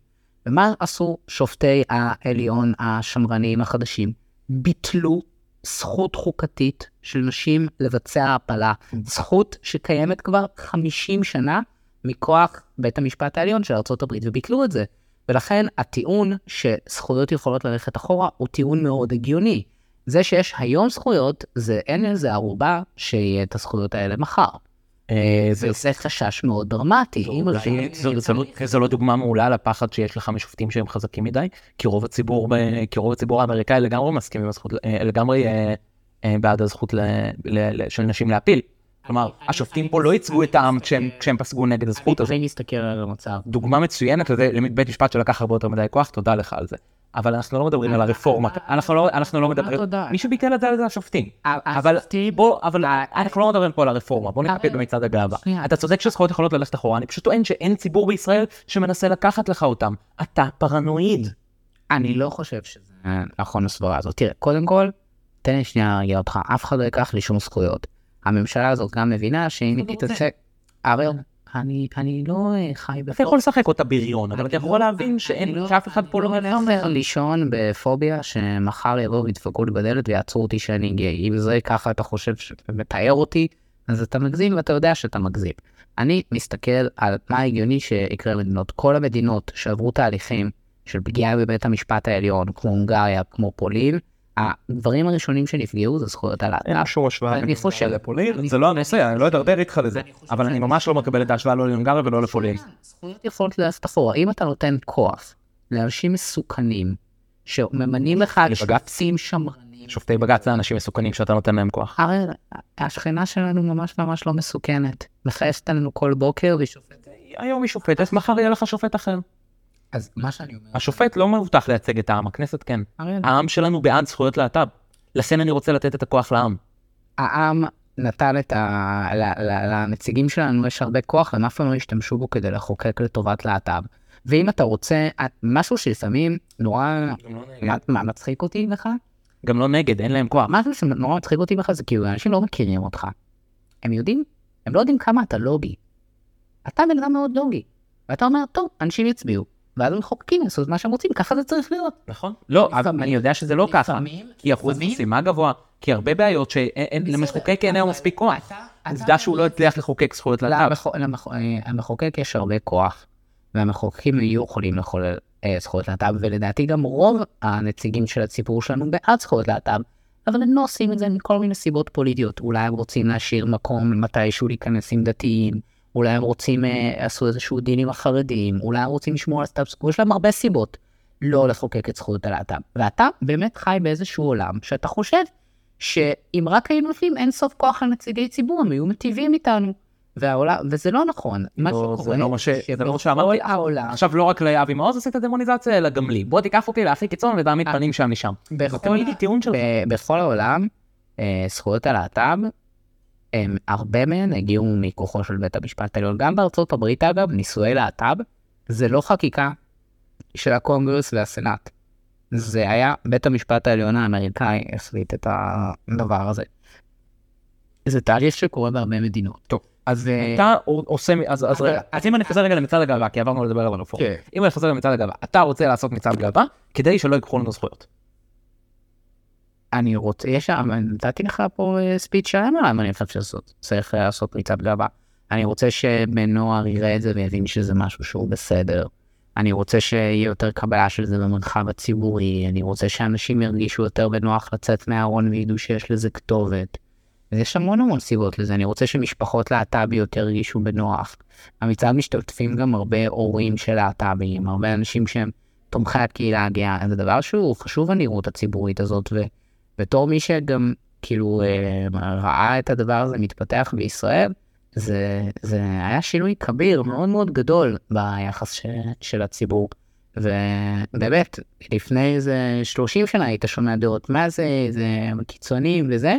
ומה עשו שופטי העליון השמרניים החדשים? ביטלו זכות חוקתית של נשים לבצע הפלה. זכות שקיימת כבר 50 שנה מכוח בית המשפט העליון של ארה"ב, וביטלו את זה. ולכן הטיעון שזכויות יכולות ללכת אחורה הוא טיעון מאוד הגיוני. זה שיש היום זכויות, זה אין לזה ערובה שיהיה את הזכויות האלה מחר. אה, זה וזה חשש מאוד דרמטי. זו- לא- לא דוגמה מעולה לפחד שיש לך משופטים שהם חזקים מדי, כי רוב הציבור, האמריקאי לגמרי מסכים עם הזכות, אה, לגמרי אה, אה, בעד הזכות של נשים להפיל. כלומר, השופטים פה לא ייצגו את העם כשהם פסקו נגד הזכות הזאת. אני מסתכל על המצב. דוגמה מצוינת לזה, לבית משפט שלקח הרבה יותר מדי כוח, תודה לך על זה. אבל אנחנו לא מדברים על הרפורמה, אנחנו לא, אנחנו לא מדברים, תודה. מי שביטל את זה זה השופטים. אבל בוא, אבל אנחנו לא מדברים פה על הרפורמה, בוא נתמקד במצעד הגאווה. אתה צודק שזכויות יכולות ללכת אחורה, אני פשוט טוען שאין ציבור בישראל שמנסה לקחת לך אותם. אתה פרנואיד. אני לא חושב שזה נכון הסברה הזאת. תראה, קודם כל, תן לי שנייה להרגיע אותך, אף אחד לא ייקח לי שום זכויות. הממשלה הזאת גם מבינה שאם היא תתעסק... אבל אני, אני לא חי אתה בפוביה. יכול לשחק אותה בריון, אבל אתה יכול להבין אני שאין, לא- שאף אחד פה לא אני מבין. אומר לישון בפוביה שמחר יבואו וידפקו לי בדלת ויעצרו אותי שאני גיי. אם זה ככה אתה חושב שמתאר אותי, אז אתה מגזים ואתה יודע שאתה מגזים. אני מסתכל על מה הגיוני שיקרה למדינות. כל המדינות שעברו תהליכים של פגיעה בבית המשפט העליון, כמו הונגריה, כמו פולין, הדברים הראשונים שנפגעו זה זכויות אין הלהט"ב. שום השוואה אני חושב- לפולין, זה לא הנושא, אני לא אדרדר איתך לזה, אבל אני ממש לא מקבל את ההשוואה לא להונגריה ולא לפולין. זכויות יכולות ללכת אחורה. אם אתה נותן כוח לאנשים מסוכנים, שממנים לך שופטים שמרנים, שופטי בג"ץ זה אנשים מסוכנים שאתה נותן להם כוח. הרי השכנה שלנו ממש ממש לא מסוכנת. מחייכת עלינו כל בוקר והיא שופטת. היום היא שופטת, מחר יהיה לך שופט אחר. אז מה שאני אומר, השופט לא מבוטח לייצג את העם, הכנסת כן. העם שלנו בעד זכויות להט"ב. לכן אני רוצה לתת את הכוח לעם. העם נתן את ה... לנציגים שלנו יש הרבה כוח, הם אף פעם לא השתמשו בו כדי לחוקק לטובת להט"ב. ואם אתה רוצה, משהו שלפעמים נורא, מה- מה מצחיק אותי לך? גם לא נגד, אין להם כוח. משהו שנורא מצחיק אותי בך זה כאילו אנשים לא מכירים אותך. הם יודעים, הם לא יודעים כמה אתה לוגי. אתה בן אדם מאוד לוגי. ואתה אומר, טוב, אנשים יצביעו. ואז הם מחוקקים לעשות מה שהם רוצים, ככה זה צריך להיות. נכון. לא, לפעמים- אני יודע שזה לא ככה. לפעמים- כי אחוז לפעמים- חסימה גבוה, כי הרבה בעיות שלמחוקק אין היום מספיק כוח. אתה- עובדה אתה- שהוא לא הצליח לחוקק זכויות להט"ב. למח- למח- אה, המחוקק יש הרבה כוח, והמחוקקים יהיו יכולים לחולל אה, זכויות להט"ב, ולדעתי גם רוב הנציגים של הציבור שלנו בעד זכויות להט"ב, אבל הם לא עושים את זה מכל מיני סיבות פוליטיות. אולי הם רוצים להשאיר מקום מתישהו להיכנס עם דתיים, אולי הם רוצים, אה, עשו איזשהו דין עם החרדים, אולי הם רוצים לשמור על סטטוס קוו, יש להם הרבה סיבות לא לחוקק את זכויות הלהט"ב. ואתה באמת חי באיזשהו עולם שאתה חושב שאם רק היינו נותנים אין סוף כוח לנציגי ציבור, הם היו מטיבים איתנו. והעולם, וזה לא נכון. מה לא, שקורה, זה לא מה ש- זה לא מה שבכל שאמרתי. העולם, עכשיו לא רק לאבי מעוז עשית דמוניזציה, אלא גם לי. בוא תיקח אותי להכי קיצון ותעמיד אה. פנים שם משם. בכל העולם, אה, זכויות הלהט"ב, הם, הרבה מהן הגיעו מכוחו של בית המשפט העליון. גם בארצות הברית אגב, נישואי להט"ב, זה לא חקיקה של הקונגרס והסנאט. זה היה בית המשפט העליון האמריקאי החליט את הדבר הזה. זה תהליך שקורה בהרבה מדינות. טוב, אז ו- אתה עושה, אז רגע, אז אם אני חוזר רגע למצעד הגאווה, כי עברנו לדבר על הרפורמה. כן. אם אני חוזר למצעד הגאווה, אתה רוצה לעשות מצעד גאווה כדי שלא ייקחו לנו זכויות. אני רוצה, שם, נתתי לך פה ספיץ' שלם על למה אני חושב שעשות, צריך לעשות מצעד גאווה. אני רוצה שבן נוער יראה את זה ויבין שזה משהו שהוא בסדר. אני רוצה שיהיה יותר קבלה של זה במרחב הציבורי, אני רוצה שאנשים ירגישו יותר בנוח לצאת מהארון וידעו שיש לזה כתובת. ויש המון המון סיבות לזה, אני רוצה שמשפחות להט"ביות ירגישו בנוח. המצעד משתתפים גם הרבה הורים של להט"בים, הרבה אנשים שהם תומכי הקהילה הגאה, זה דבר שהוא חשוב הנראות הציבורית הזאת, ו... בתור מי שגם כאילו אה, ראה את הדבר הזה מתפתח בישראל, זה, זה היה שינוי כביר מאוד מאוד גדול ביחס ש, של הציבור. ובאמת, לפני איזה 30 שנה היית שומע דעות מה זה, זה קיצונים וזה,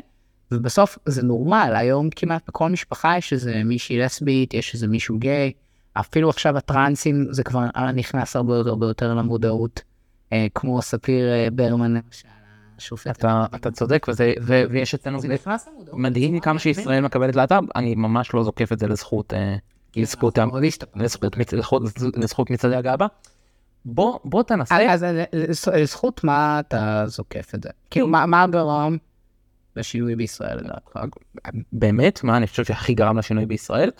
ובסוף זה נורמל, היום כמעט בכל משפחה יש איזה מישהי לסבית, יש איזה מישהו גיי, אפילו עכשיו הטרנסים זה כבר נכנס הרבה יותר, למודעות, אה, כמו ספיר אה, ברמן למשל. השופט. אתה צודק, ויש אצלנו. מדהים כמה שישראל מקבלת להט"ב, אני ממש לא זוקף את זה לזכות, אה, לזכות השתפר. לזכות מצ- לזכות- לזכות מצעדי הגאווה. בוא בוא תנסה. אז אז לז- לזכות מה אתה זוקף את זה? כאילו מה מה גרם לשינוי בישראל לדעתך? באמת, מה אני חושב שהכי גרם לשינוי בישראל,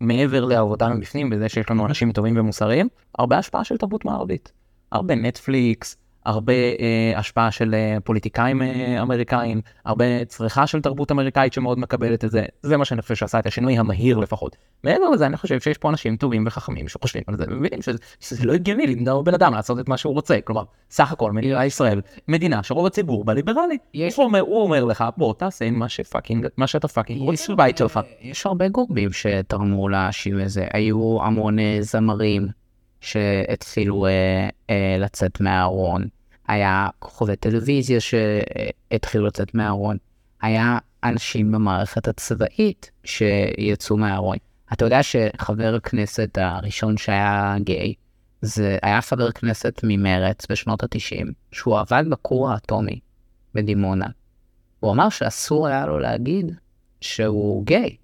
מעבר לעבודה מבפנים, בזה שיש לנו אנשים טובים ומוסריים, הרבה השפעה של תרבות מערבית. הרבה נטפליקס, הרבה אה, השפעה של אה, פוליטיקאים אה, אמריקאים, הרבה צריכה של תרבות אמריקאית שמאוד מקבלת את זה, זה מה שאני חושב שעשה את השינוי המהיר לפחות. מעבר לזה, אני חושב שיש פה אנשים טובים וחכמים שחושבים על זה, ומבינים שזה, שזה לא הגיוני למנוע בן אדם לעשות את מה שהוא רוצה. כלומר, סך הכל מדינת ישראל, מדינה שרוב הציבור בה ליברלי. יש- הוא אומר, הוא אומר לך, בוא תעשה מה ש fucking, מה שאתה fucking רוצה בבית שלך. יש הרבה גורמים שתרמו לשינוי הזה. היו המון אה, זמרים שהתחילו אה, אה, לצאת מהארון. היה כוכבי טלוויזיה שהתחילו לצאת מהארון. היה אנשים במערכת הצבאית שיצאו מהארון. אתה יודע שחבר הכנסת הראשון שהיה גיי, זה היה חבר כנסת ממרץ בשנות ה-90, שהוא עבד בכור האטומי בדימונה. הוא אמר שאסור היה לו להגיד שהוא גיי.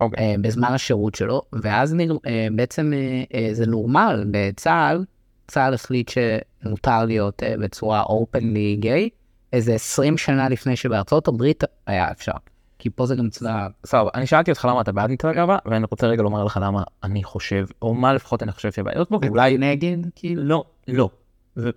אוקיי. אה, בזמן השירות שלו, ואז נר, אה, בעצם אה, זה נורמל בצה"ל, צה"ל החליט שמותר להיות בצורה אופנלי גיי, איזה 20 שנה לפני שבארצות הברית היה אפשר. כי פה זה גם צבא... סבבה, אני שאלתי אותך למה אתה בעד מצעד הגאווה, ואני רוצה רגע לומר לך למה אני חושב, או מה לפחות אני חושב שבעיות בו, ואולי נגד, כאילו? לא, לא.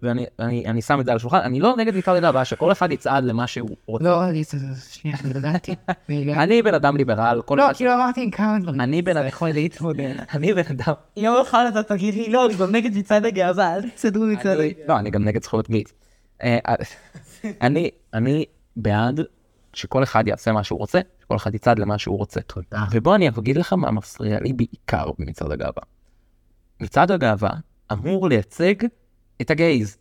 ואני אני, אני שם את זה על השולחן, אני לא נגד מצעד הגאווה, שכל אחד יצעד למה שהוא רוצה. לא, אני... שנייה, אני ידעתי. <laughs> אני בן אדם ליברל, כל לא. כאילו אמרתי כמה דברים. אני בן אדם... יכול להתמודד. <laughs> אני בן אדם... יום אחד אתה תגיד לי, לא, אני גם נגד מצעד הגאווה, אל תסתדרו מצעד אני- לא, אני גם נגד זכויות גייז. אה, אה, אני בעד שכל אחד יעשה מה שהוא רוצה, שכל אחד יצעד למה שהוא רוצה. תודה. ובוא אני אגיד לך מה מפריע לי בעיקר במצעד הגאווה. מצעד הגאווה אמור לייצג את הגייז,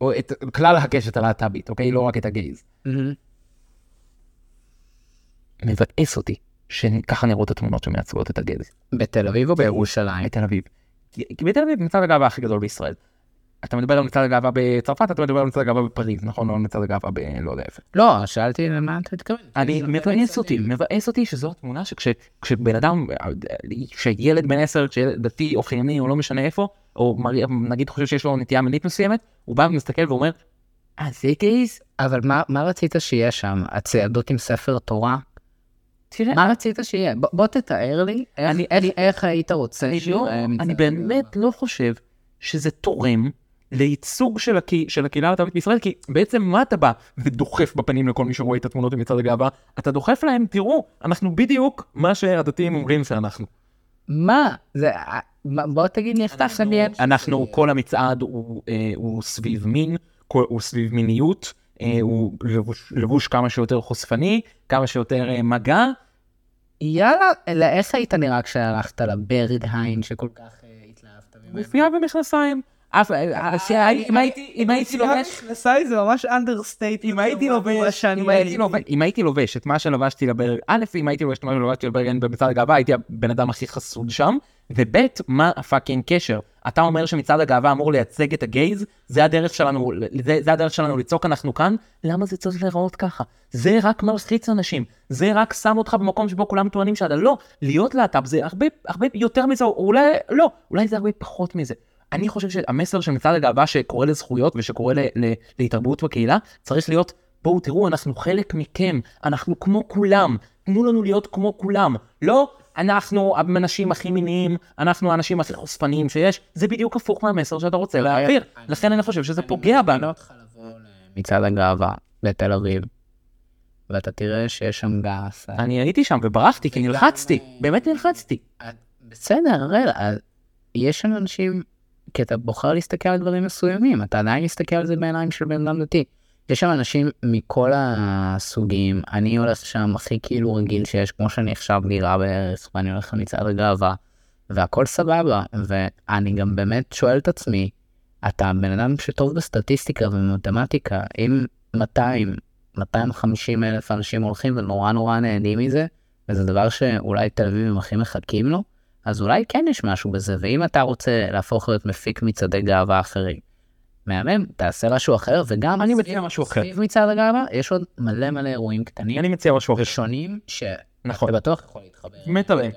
או את כלל הקשת הלהט"בית, אוקיי? לא רק את הגייז. מבאס אותי שככה נראות התמונות שמייצגות את הגייז. בתל אביב או בירושלים? בתל אביב. כי בתל אביב מצעד הגאווה הכי גדול בישראל. אתה מדבר על מצעד הגאווה בצרפת, אתה מדבר על מצעד הגאווה בפריז, נכון? לא על מצעד הגאווה ב... לא יודע איפה. לא, שאלתי למה אתה מתכוון. אני מבאס אותי, מבאס אותי שזו התמונה שכשבן אדם, כשילד בן עשר, כשילד דתי או חילוני או לא משנה איפה, או נגיד חושב שיש לו נטייה מינית מסוימת, הוא בא ומסתכל ואומר, אה זה גייז? אבל מה, רצית שיהיה שם? הציידות עם ספר תורה? תראה, מה רצית שיהיה? בוא תתאר לי איך, היית רוצה אני לא, אני הגאווה. באמת לא חושב שזה תורם לייצוג של, הקי, של הקהילה הלהט"בית בישראל, כי בעצם מה אתה בא ודוחף בפנים לכל מי שרואה את התמונות ממצעד הגאווה? אתה דוחף להם, תראו, אנחנו בדיוק מה שהדתיים אומרים שאנחנו. מה? זה... מה- בוא תגיד לי איך אתה מדמיין. אנחנו, כל המצעד הוא, אה, הוא סביב מין, כל- הוא סביב מיניות, אה, הוא לבוש, לבוש כמה שיותר חושפני, כמה שיותר אה, מגע. יאללה, אלא איך היית נראה כשהלכת לברדהיין שכל כך אה, התלהבת ממנו? גופייה ומכנסיים. אף, אה, אה, אם הייתי, אם הייתי לובש, מכנסיים זה ממש understate. אם הייתי לובש, אם הייתי לובש, את מה שלבשתי לברג, א', אם הייתי לובש את מה שלבשתי לברגן במצעד הגאווה, הייתי הבן אדם הכי חסוד שם, וב', מה הפאקינג קשר? אתה אומר שמצעד הגאווה אמור לייצג את הגייז, זה הדרך שלנו, זה, זה הדרך שלנו לצעוק אנחנו כאן, למה זה צריך להיראות ככה? זה רק מלחיץ אנשים, זה רק שם אותך במקום שבו כולם טוענים שאתה לא, להיות להט"ב זה הרבה, הרבה יותר מזה, או אולי, לא, אולי זה הרבה פחות מזה. אני חושב שהמסר של מצעד הגאווה שקורא לזכויות ושקורא ל- ל- להתערבות בקהילה, צריך להיות, בואו תראו, אנחנו חלק מכם, אנחנו כמו כולם, תנו לנו להיות כמו כולם. לא, אנחנו האנשים הכי מיניים, אנחנו האנשים הכי חושפניים שיש, זה בדיוק הפוך מהמסר שאתה רוצה להעביר. לכן אני חושב שזה פוגע בנו. אותך לבוא למצעד הגאווה בתל אביב, ואתה תראה שיש שם גס. אני הייתי שם וברחתי כי נלחצתי, באמת נלחצתי. בסדר, אז יש שם אנשים, כי אתה בוחר להסתכל על דברים מסוימים, אתה עדיין מסתכל על זה בעיניים של בן אדם דתי. יש שם אנשים מכל הסוגים, אני הולך שם הכי כאילו רגיל שיש, כמו שאני עכשיו דירה בערך, ואני הולך למצעד הגאווה, והכל סבבה, ואני גם באמת שואל את עצמי, אתה בן אדם שטוב בסטטיסטיקה ובמתמטיקה, אם 200, 250 אלף אנשים הולכים ונורא נורא נהנים מזה, וזה דבר שאולי תל אביבים הכי מחכים לו, אז אולי כן יש משהו בזה, ואם אתה רוצה להפוך להיות מפיק מצעדי גאווה אחרים, מהמם, תעשה משהו אחר, וגם אני מציע משהו אחר. סביב מצעד הגאווה יש עוד מלא מלא אירועים קטנים אני מציע משהו אחר. ושונים, שאתה נכון. בטוח יכול להתחבר. מת עליהם.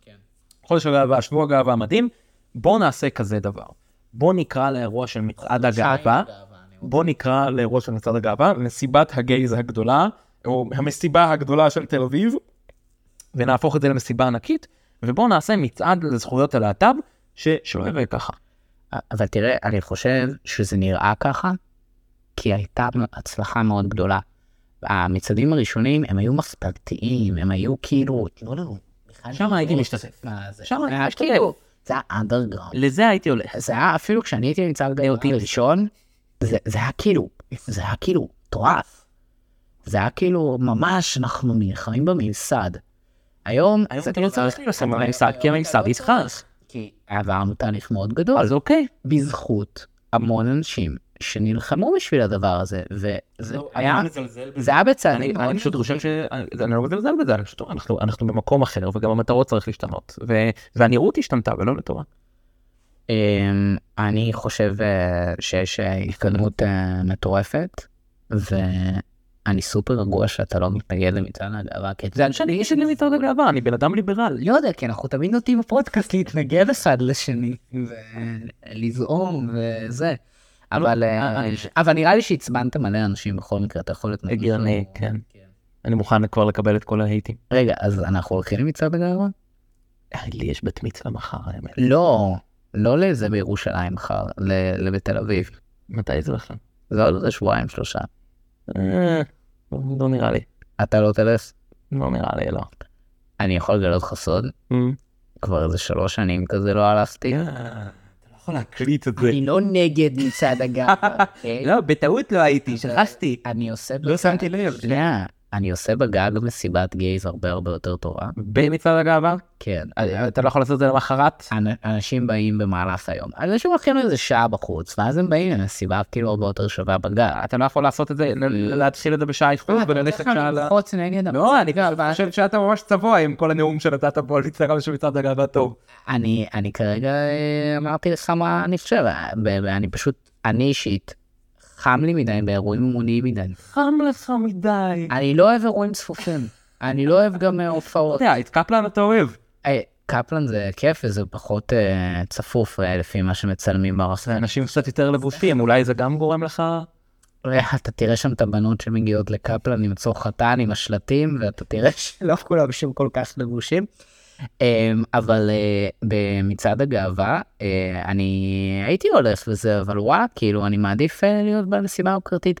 כן. חודש הגאווה, שבוע הגאווה מדהים. בוא נעשה כזה דבר. בוא נקרא לאירוע של מצעד הגאווה. בוא נקרא לאירוע של מצעד הגאווה, מסיבת הגייז הגדולה, או המסיבה הגדולה של תל אביב, ונהפוך את זה למסיבה ענקית, ובוא נעשה מצעד לזכויות הלהט"ב, ש- שלא יראה ככה. אבל תראה, אני חושב שזה נראה ככה, כי הייתה הצלחה מאוד גדולה. המצעדים הראשונים הם היו מחתרתיים, הם היו כאילו, תנו לנו. בכלל שם הייתי לראות משתתף. שם הייתי היה משתתף. כאילו, זה היה אנדרגראונד. לזה הייתי הולך. זה היה אפילו כשאני הייתי במצעד גאוותי ראשון, זה זה היה כאילו, זה היה כאילו מטורף. זה היה כאילו, ממש, אנחנו נלחמים בממסד. היום, היום זה אתה לא צריך להילחם בממסד, כי הממסד איתך. כי עברנו תהליך מאוד גדול. אז אוקיי. בזכות המון אנשים שנלחמו בשביל הדבר הזה, וזה לא, היה. זה היה בצעדים אני, פשוט חושב. ש... אני לא מזלזל בזה, אני פשוט אומר, אנחנו, במקום אחר, וגם המטרות צריך להשתנות. ו... והנראות השתנתה, ולא לטובה. אמ, אני חושב אה, שיש אה, התקדמות אה, מטורפת, ואני סופר רגוע שאתה לא מתנגד למצעד הגאווה, כי זה שאני יש לי מצעד הגאווה, אני בן אדם ליברל. לא יודע, כי אנחנו תמיד נוטים בפודקאסט להתנגד אחד לשני, ולזעום וזה. אבל, אה, אני- אבל נראה לי שעצבנת מלא אנשים בכל מקרה, אתה יכול לתנגד. הגיוני, כן. אני מוכן כבר לקבל את כל ההייטים. רגע, אז אנחנו הולכים למצעד הגאווה? אה, לי יש בת מצווה מחר, האמת. לא, לא לזה בירושלים מחר, ל- לבתל אביב. מתי זה בכלל? זה עוד שבועיים שלושה. אה, לא לא נראה לי. אתה לא תלך? לא נראה לי, לא. אני יכול לגלות לך סוד, כבר איזה שלוש שנים כזה לא הלכתי. אה, אתה לא יכול להקליט את זה. אני לא נגד מצעד הגאווה. <laughs> אוקיי? לא, בטעות לא הייתי, שכחתי. אני עושה... לא שמתי לב. שנייה, אני עושה בגג מסיבת גייז הרבה הרבה יותר טובה. במצעד הגאווה? כן. אה, אתה לא יכול לעשות את זה למחרת? אנ- אנשים באים במהלך היום. אנשים הולכים איזה שעה בחוץ, ואז הם באים למסיבה כאילו הרבה יותר שווה בגג. אתה לא יכול לעשות את זה, להתחיל את זה בשעה איחור וללכת שעה ל... נגד לא, אני חושב שאתה ממש צבוע עם כל הנאום שנתת פה על מצטער של מצעד הגאווה טוב. אני, כרגע אה, אמרתי לך מה אני חושב, אה, ב- ב- אני פשוט, אני אישית, חם לי מדי באירועים המוניים מדי. חם לך מדי. אני לא אוהב אירועים צפופים, אני לא אוהב גם אה, הופעות. אתה יודע, את קפלן אתה אוהב. אה, קפלן זה כיף וזה פחות אה, צפוף לפי מה שמצלמים ברחבי. אנשים קצת יותר לבושים, אולי זה גם גורם לך... אתה תראה שם את הבנות שמגיעות לקפלן עם צור חתן עם השלטים ואתה תראה שלא כולם שם כל כך לבושים. אמ, אבל אה, במצעד הגאווה אה, אני הייתי הולך וזה אבל וואלה כאילו אני מעדיף אה, להיות במסיבה היוקרתית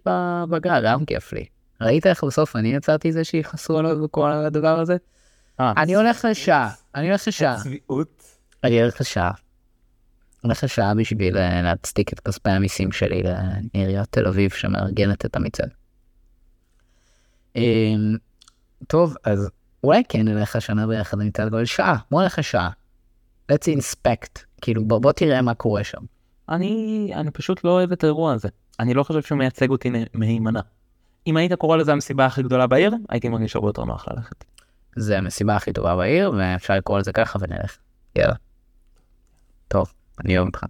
בגרה גם כיף לי. ראית איך בסוף אני יצרתי זה שיכעסו עליו וכל הדבר הזה? אני הולך לשעה, אני הולך לשעה, צביעות. אני הולך לשעה. הולך לשעה בשביל להצדיק את כספי המיסים שלי לעיריית תל אביב שמארגנת את המצעד. אמ, טוב, אז אולי כן נלך השנה ביחד למצעד גודל שעה, בוא נלך לשעה. let's inspect, כאילו בוא, בוא תראה מה קורה שם. אני, אני פשוט לא אוהב את האירוע הזה. אני לא חושב שהוא מייצג אותי מהימנה. אם היית קורא לזה המסיבה הכי גדולה בעיר, הייתי מרגיש הרבה יותר נוח ללכת. זה המסיבה הכי טובה בעיר ואפשר לקרוא לזה ככה ונלך. יאללה. טוב, אני אוהב אותך.